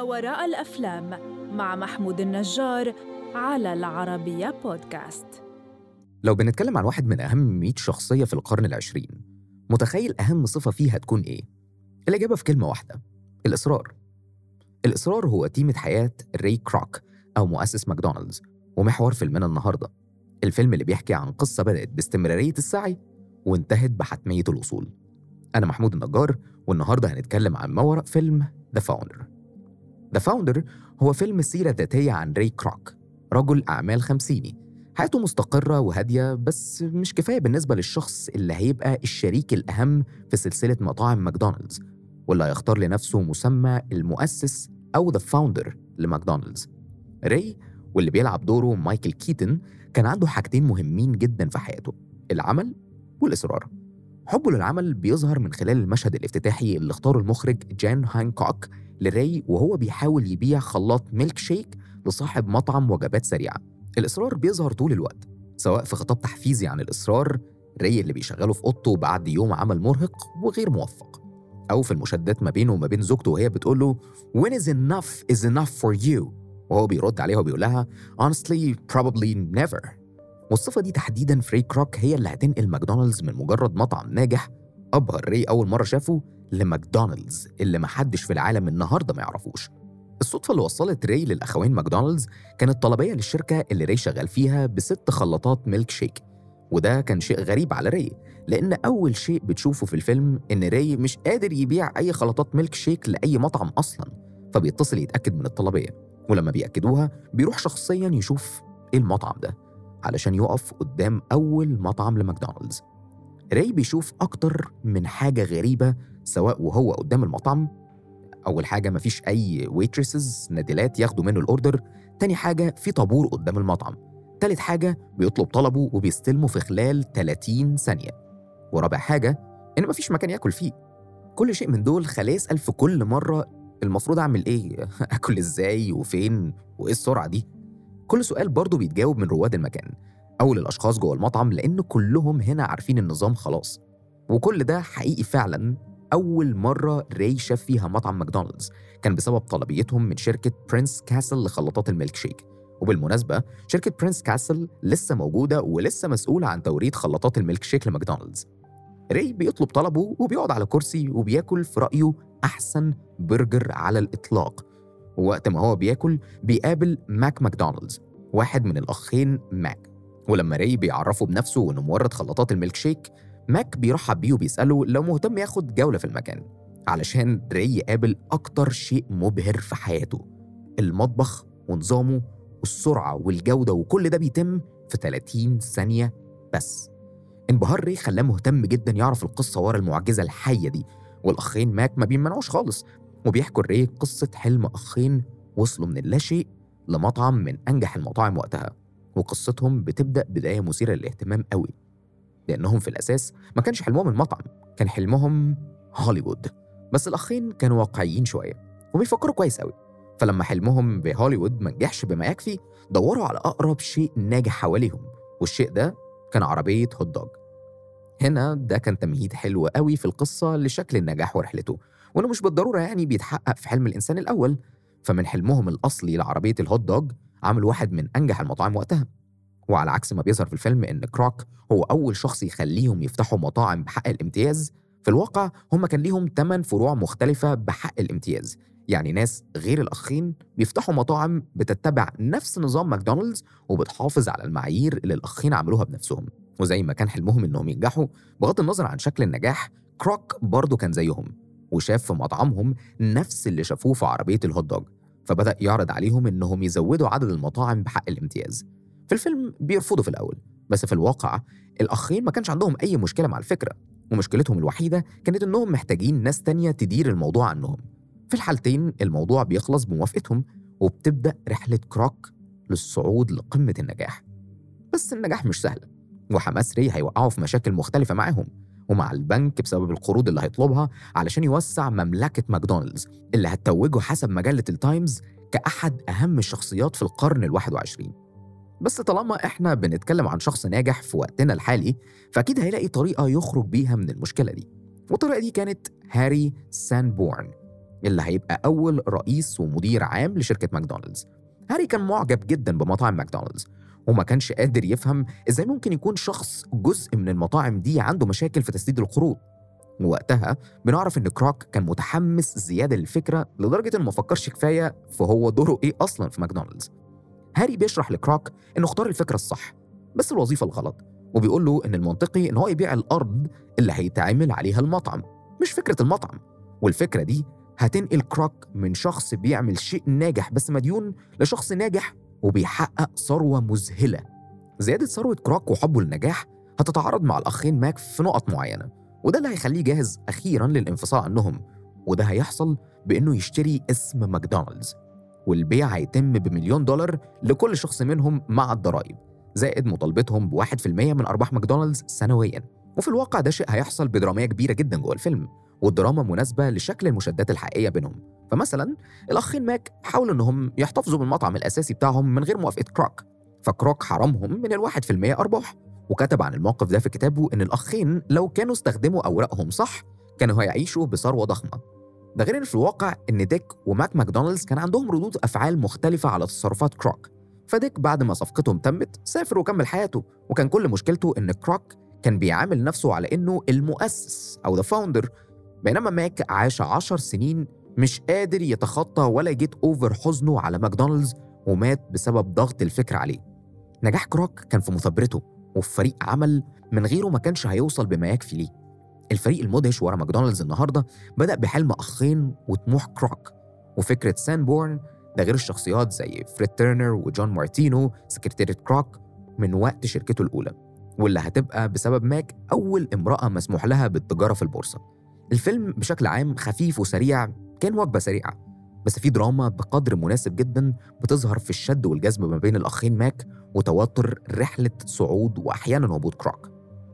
ما وراء الأفلام مع محمود النجار على العربية بودكاست. لو بنتكلم عن واحد من أهم 100 شخصية في القرن العشرين متخيل أهم صفة فيها تكون إيه؟ الإجابة في كلمة واحدة الإصرار. الإصرار هو تيمة حياة ري كروك أو مؤسس ماكدونالدز ومحور فيلمنا النهاردة. الفيلم اللي بيحكي عن قصة بدأت باستمرارية السعي وانتهت بحتمية الوصول. أنا محمود النجار والنهاردة هنتكلم عن ما وراء فيلم The Founder The Founder هو فيلم سيرة ذاتية عن ري كروك رجل أعمال خمسيني. حياته مستقرة وهادية بس مش كفاية بالنسبة للشخص اللي هيبقى الشريك الأهم في سلسلة مطاعم ماكدونالدز واللي هيختار لنفسه مسمى المؤسس أو The Founder لماكدونالدز. ري واللي بيلعب دوره مايكل كيتن كان عنده حاجتين مهمين جدا في حياته العمل والإصرار. حبه للعمل بيظهر من خلال المشهد الافتتاحي اللي اختاره المخرج جان هانكوك لراي وهو بيحاول يبيع خلاط ميلك شيك لصاحب مطعم وجبات سريعة. الإصرار بيظهر طول الوقت سواء في خطاب تحفيزي عن الإصرار راي اللي بيشغله في أوضته بعد يوم عمل مرهق وغير موفق أو في المشادات ما بينه وما بين زوجته وهي بتقول له When is enough is enough for you? وهو بيرد عليها وبيقول لها Honestly probably never. والصفة دي تحديدا فري كروك هي اللي هتنقل ماكدونالدز من مجرد مطعم ناجح أبهر ري أول مرة شافه لماكدونالدز اللي محدش في العالم النهاردة ما يعرفوش. الصدفة اللي وصلت ري للأخوين ماكدونالدز كانت طلبية للشركة اللي ري شغال فيها بست خلاطات ميلك شيك. وده كان شيء غريب على ري لأن أول شيء بتشوفه في الفيلم إن ري مش قادر يبيع أي خلاطات ميلك شيك لأي مطعم أصلا فبيتصل يتأكد من الطلبية. ولما بيأكدوها بيروح شخصيا يشوف إيه المطعم ده علشان يقف قدام أول مطعم لماكدونالدز. راي بيشوف أكتر من حاجة غريبة سواء وهو قدام المطعم أول حاجة مفيش أي waitresses نادلات ياخدوا منه ال order تاني حاجة في طابور قدام المطعم تالت حاجة بيطلب طلبه وبيستلمه في خلال 30 ثانية ورابع حاجة إن مفيش مكان ياكل فيه كل شيء من دول خلاه يسأل في كل مرة المفروض أعمل إيه؟ أكل إزاي وفين؟ وإيه السرعة دي؟ كل سؤال برضه بيتجاوب من رواد المكان أو للأشخاص جوه المطعم لأن كلهم هنا عارفين النظام خلاص وكل ده حقيقي فعلا أول مرة راي شاف فيها مطعم ماكدونالدز. كان بسبب طلبيتهم من شركة برنس كاسل لخلاطات الميلك شيك. وبالمناسبة شركة برنس كاسل لسه موجودة ولسه مسؤولة عن توريد خلاطات الميلك شيك لماكدونالدز. راي بيطلب طلبه وبيقعد على كرسي وبياكل في رأيه أحسن برجر على الإطلاق. ووقت ما هو بياكل بيقابل ماك ماكدونالدز واحد من الأخين ماك. ولما راي بيعرفه بنفسه وإنه مورد خلاطات الميلك شيك ماك بيرحب بيه وبيسأله لو مهتم ياخد جولة في المكان علشان راي يقابل أكتر شيء مبهر في حياته المطبخ ونظامه والسرعة والجودة وكل ده بيتم في 30 ثانية بس. انبهار ري خلاه مهتم جدا يعرف القصة ورا المعجزة الحية دي والأخين ماك ما بيمنعوش خالص وبيحكوا الري قصة حلم أخين وصلوا من اللاشيء لمطعم من أنجح المطاعم وقتها وقصتهم بتبدأ بداية مثيرة للاهتمام قوي. لأنهم في الأساس ما كانش حلمهم المطعم كان حلمهم هوليوود. بس الأخين كانوا واقعيين شوية وبيفكروا كويس قوي فلما حلمهم بهوليوود ما نجحش بما يكفي دوروا على أقرب شيء ناجح حواليهم والشيء ده كان عربية هوت دوج هنا ده كان تمهيد حلو قوي في القصة لشكل النجاح ورحلته وإنه مش بالضرورة يعني بيتحقق في حلم الإنسان الأول. فمن حلمهم الأصلي لعربية الهوت دوج عمل واحد من أنجح المطاعم وقتها. وعلى عكس ما بيظهر في الفيلم إن كروك هو أول شخص يخليهم يفتحوا مطاعم بحق الامتياز في الواقع هم كان ليهم 8 فروع مختلفة بحق الامتياز. يعني ناس غير الأخين بيفتحوا مطاعم بتتبع نفس نظام ماكدونالدز وبتحافظ على المعايير اللي الأخين عملوها بنفسهم. وزي ما كان حلمهم إنهم ينجحوا بغض النظر عن شكل النجاح كروك برضه كان زيهم وشاف في مطعمهم نفس اللي شافوه في عربية الهوت دوج. فبدأ يعرض عليهم إنهم يزودوا عدد المطاعم بحق الامتياز. في الفيلم بيرفضوا في الأول بس في الواقع الأخين ما كانش عندهم أي مشكلة مع الفكرة ومشكلتهم الوحيدة كانت إنهم محتاجين ناس تانية تدير الموضوع عنهم. في الحالتين الموضوع بيخلص بموافقتهم وبتبدأ رحلة كروك للصعود لقمة النجاح. بس النجاح مش سهل وحماس ري هيوقعوا في مشاكل مختلفة معاهم ومع البنك بسبب القروض اللي هيطلبها علشان يوسع مملكة ماكدونالدز اللي هتتوجه حسب مجلة التايمز كأحد أهم الشخصيات في القرن الواحد وعشرين. بس طالما إحنا بنتكلم عن شخص ناجح في وقتنا الحالي فأكيد هيلاقي طريقة يخرج بيها من المشكلة دي. والطريقة دي كانت هاري سانبورن اللي هيبقى أول رئيس ومدير عام لشركة ماكدونالدز. هاري كان معجب جدا بمطاعم ماكدونالدز وما كانش قادر يفهم إزاي ممكن يكون شخص جزء من المطاعم دي عنده مشاكل في تسديد القروض. ووقتها بنعرف إن كروك كان متحمس زيادة للفكرة لدرجة إنه ما فكرش كفاية في هو دوره إيه أصلا في ماكدونالدز. هاري بيشرح لكروك إنه اختار الفكرة الصح بس الوظيفة الغلط وبيقول له إن المنطقي إن هو يبيع الأرض اللي هيتعمل عليها المطعم مش فكرة المطعم. والفكرة دي هتنقل كروك من شخص بيعمل شيء ناجح بس مديون لشخص ناجح وبيحقق ثروة مذهلة. زيادة ثروة كروك وحبه للنجاح هتتعارض مع الأخين ماك في نقط معينة وده اللي هيخليه جاهز أخيرا للانفصال عنهم وده هيحصل بإنه يشتري اسم ماكدونالدز. والبيع هيتم بمليون دولار لكل شخص منهم مع الضرائب زائد مطالبتهم بواحد في المية من أرباح ماكدونالدز سنويا. وفي الواقع ده شيء هيحصل بدرامية كبيرة جدا جوه الفيلم والدراما مناسبة لشكل المشادات الحقيقية بينهم. فمثلا الأخين ماك حاولوا إنهم يحتفظوا بالمطعم الأساسي بتاعهم من غير موافقة كروك فكروك حرمهم من الواحد في المية أرباح. وكتب عن الموقف ده في كتابه إن الأخين لو كانوا استخدموا أوراقهم صح كانوا هيعيشوا بثروة ضخمة. ده غير إن في الواقع إن ديك وماك ماكدونالدز كان عندهم ردود أفعال مختلفة على تصرفات كروك. فديك بعد ما صفقتهم تمت سافر وكمل حياته وكان كل مشكلته إن كروك كان بيعامل نفسه على إنه المؤسس أو the founder بينما ماك عاش عشر سنين مش قادر يتخطى ولا ي get over حزنه على ماكدونالدز ومات بسبب ضغط الفكر عليه. نجاح كروك كان في مثابرته وفي فريق عمل من غيره ما كانش هيوصل بما يكفي ليه الفريق المدهش ورا ماكدونالدز النهارده بدأ بحلم أخين وطموح كروك. وفكرة سانبورن ده غير الشخصيات زي فريد تيرنر وجون مارتينو سكرتيرة كروك من وقت شركته الأولى واللي هتبقى بسبب ماك أول امرأة مسموح لها بالتجارة في البورصة. الفيلم بشكل عام خفيف وسريع كأنه وجبة سريعة بس في دراما بقدر مناسب جدا بتظهر في الشد والجذب ما بين الأخين ماك وتوتر رحلة صعود وأحيانا هبوط كروك.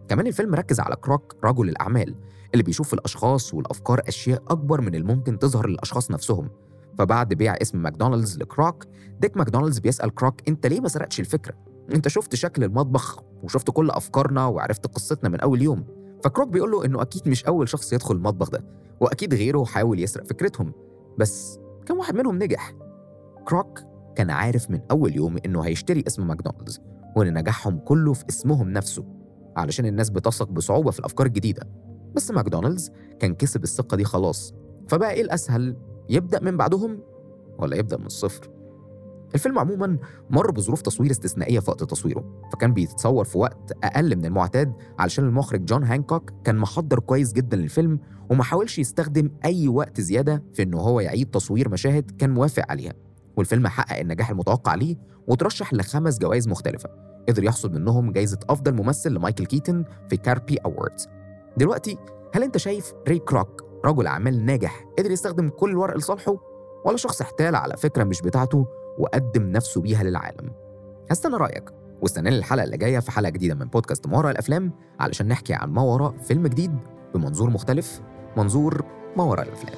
كمان الفيلم ركز على كروك رجل الأعمال اللي بيشوف في الأشخاص والأفكار أشياء أكبر من الممكن تظهر للأشخاص نفسهم. فبعد بيع اسم ماكدونالدز لكروك ديك ماكدونالدز بيسأل كروك أنت ليه ما سرقتش الفكرة؟ أنت شفت شكل المطبخ وشفت كل أفكارنا وعرفت قصتنا من أول يوم. فكروك بيقول له إنه أكيد مش أول شخص يدخل المطبخ ده وأكيد غيره حاول يسرق فكرتهم. بس كم واحد منهم نجح. كروك كان عارف من أول يوم إنه هيشتري اسم ماكدونالدز وإن نجاحهم كله في اسمهم نفسه. علشان الناس بتثق بصعوبة في الأفكار الجديدة. بس ماكدونالدز كان كسب الثقة دي خلاص. فبقى إيه الأسهل؟ يبدأ من بعدهم ولا يبدأ من الصفر؟ الفيلم عموما مر بظروف تصوير استثنائية في وقت تصويره. فكان بيتصور في وقت أقل من المعتاد علشان المخرج جون هانكوك كان محضر كويس جدا للفيلم وما حاولش يستخدم أي وقت زيادة في إنه هو يعيد تصوير مشاهد كان موافق عليها. والفيلم حقق النجاح المتوقع ليه وترشح لخمس جوائز مختلفة. قدر يحصل منهم جائزه أفضل ممثل لمايكل كيتن في كابري أووردز. دلوقتي هل أنت شايف ري كروك رجل أعمال ناجح قدر يستخدم كل الورق لصالحه؟ ولا شخص احتال على فكرة مش بتاعته وقدم نفسه بيها للعالم؟ هستنى رأيك واستناني الحلقة اللي جاية في حلقة جديدة من بودكاست ما وراء الأفلام علشان نحكي عن ما وراء فيلم جديد بمنظور مختلف منظور ما وراء الأفلام.